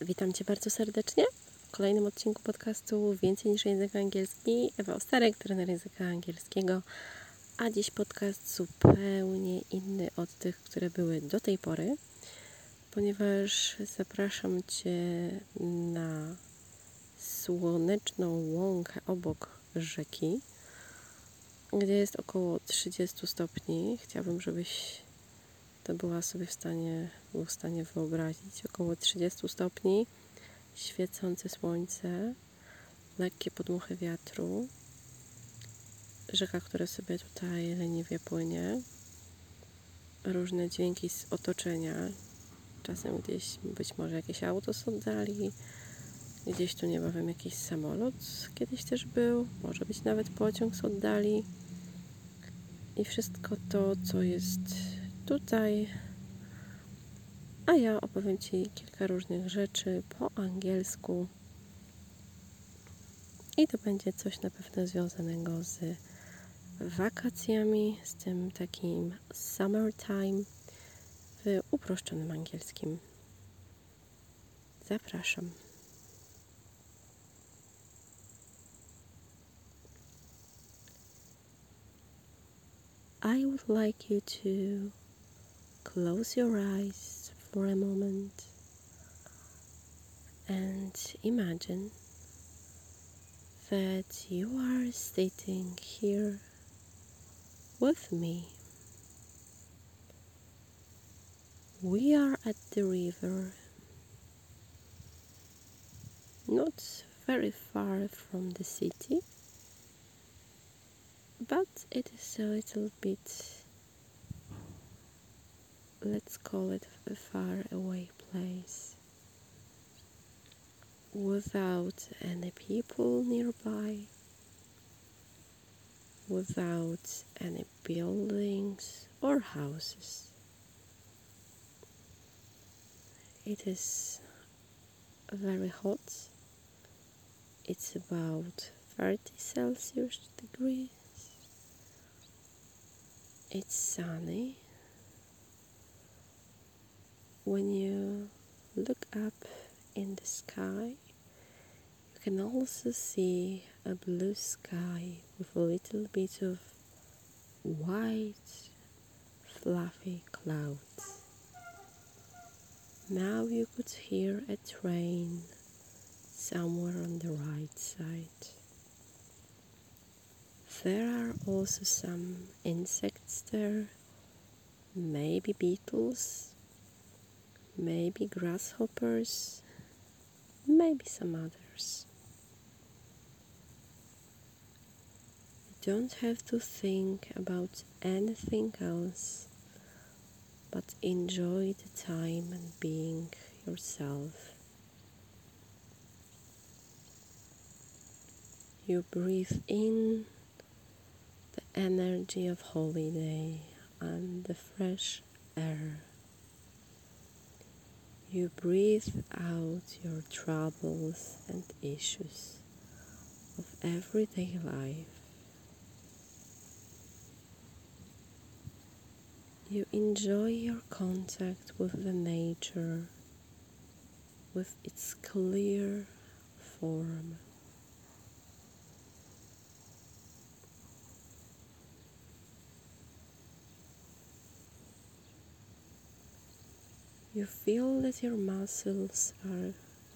Witam Cię bardzo serdecznie w kolejnym odcinku podcastu Więcej niż język angielski. Ewa Ostarek, trener języka angielskiego. A dziś podcast zupełnie inny od tych, które były do tej pory, ponieważ zapraszam Cię na słoneczną łąkę obok rzeki, gdzie jest około 30 stopni. Chciałabym, żebyś to była sobie w stanie, był w stanie wyobrazić. Około 30 stopni, świecące słońce, lekkie podmuchy wiatru, rzeka, która sobie tutaj leniwie płynie, różne dźwięki z otoczenia, czasem gdzieś być może jakieś auto z oddali, gdzieś tu niebawem jakiś samolot kiedyś też był, może być nawet pociąg z oddali. I wszystko to, co jest tutaj, a ja opowiem Ci kilka różnych rzeczy po angielsku. I to będzie coś na pewno związanego z wakacjami, z tym takim summertime w uproszczonym angielskim. Zapraszam. I would like you to close your eyes for a moment and imagine that you are sitting here with me. We are at the river, not very far from the city, but it is a little bit let's call it a far away place without any people nearby, without any buildings or houses. It is very hot. It's about 30 Celsius degrees. It's sunny when you look up in the sky, you can also see a blue sky with a little bit of white, fluffy clouds. Now you could hear a train somewhere on the right side. There are also some insects there, maybe beetles maybe grasshoppers, maybe some others. You don't have to think about anything else but enjoy the time and being yourself. You breathe in the energy of holiday and the fresh air. You breathe out your troubles and issues of everyday life. You enjoy your contact with the nature, with its clear form. You feel that your muscles are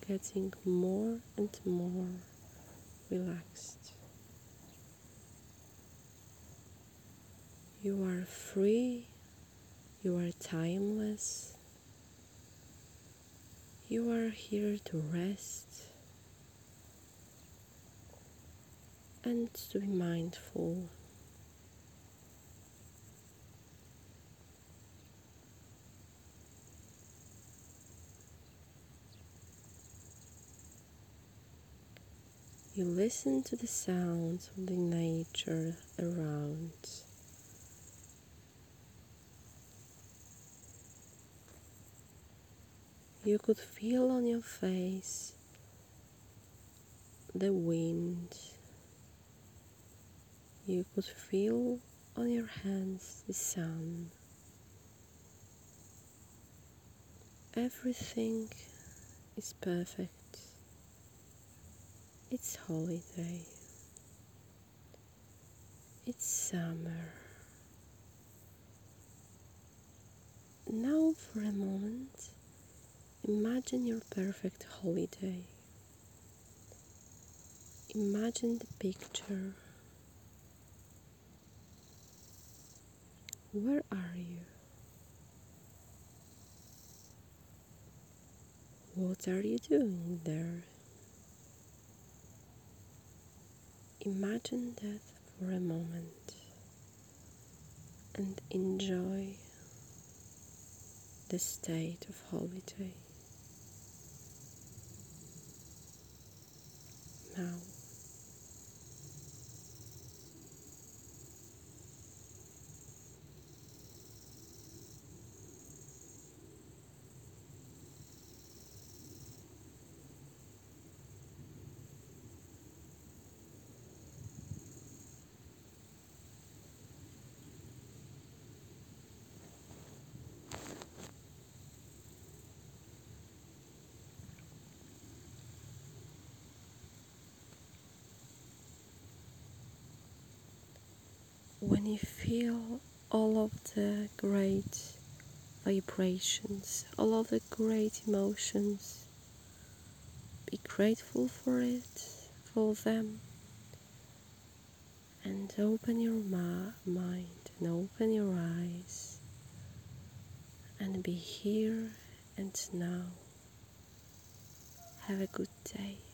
getting more and more relaxed. You are free, you are timeless, you are here to rest and to be mindful You listen to the sounds of the nature around. You could feel on your face the wind. You could feel on your hands the sun. Everything is perfect. It's holiday. It's summer. Now, for a moment, imagine your perfect holiday. Imagine the picture. Where are you? What are you doing there? Imagine that for a moment and enjoy the state of holiday. Now, when you feel all of the great vibrations, all of the great emotions, be grateful for it, for them, and open your ma- mind and open your eyes and be here and now. Have a good day.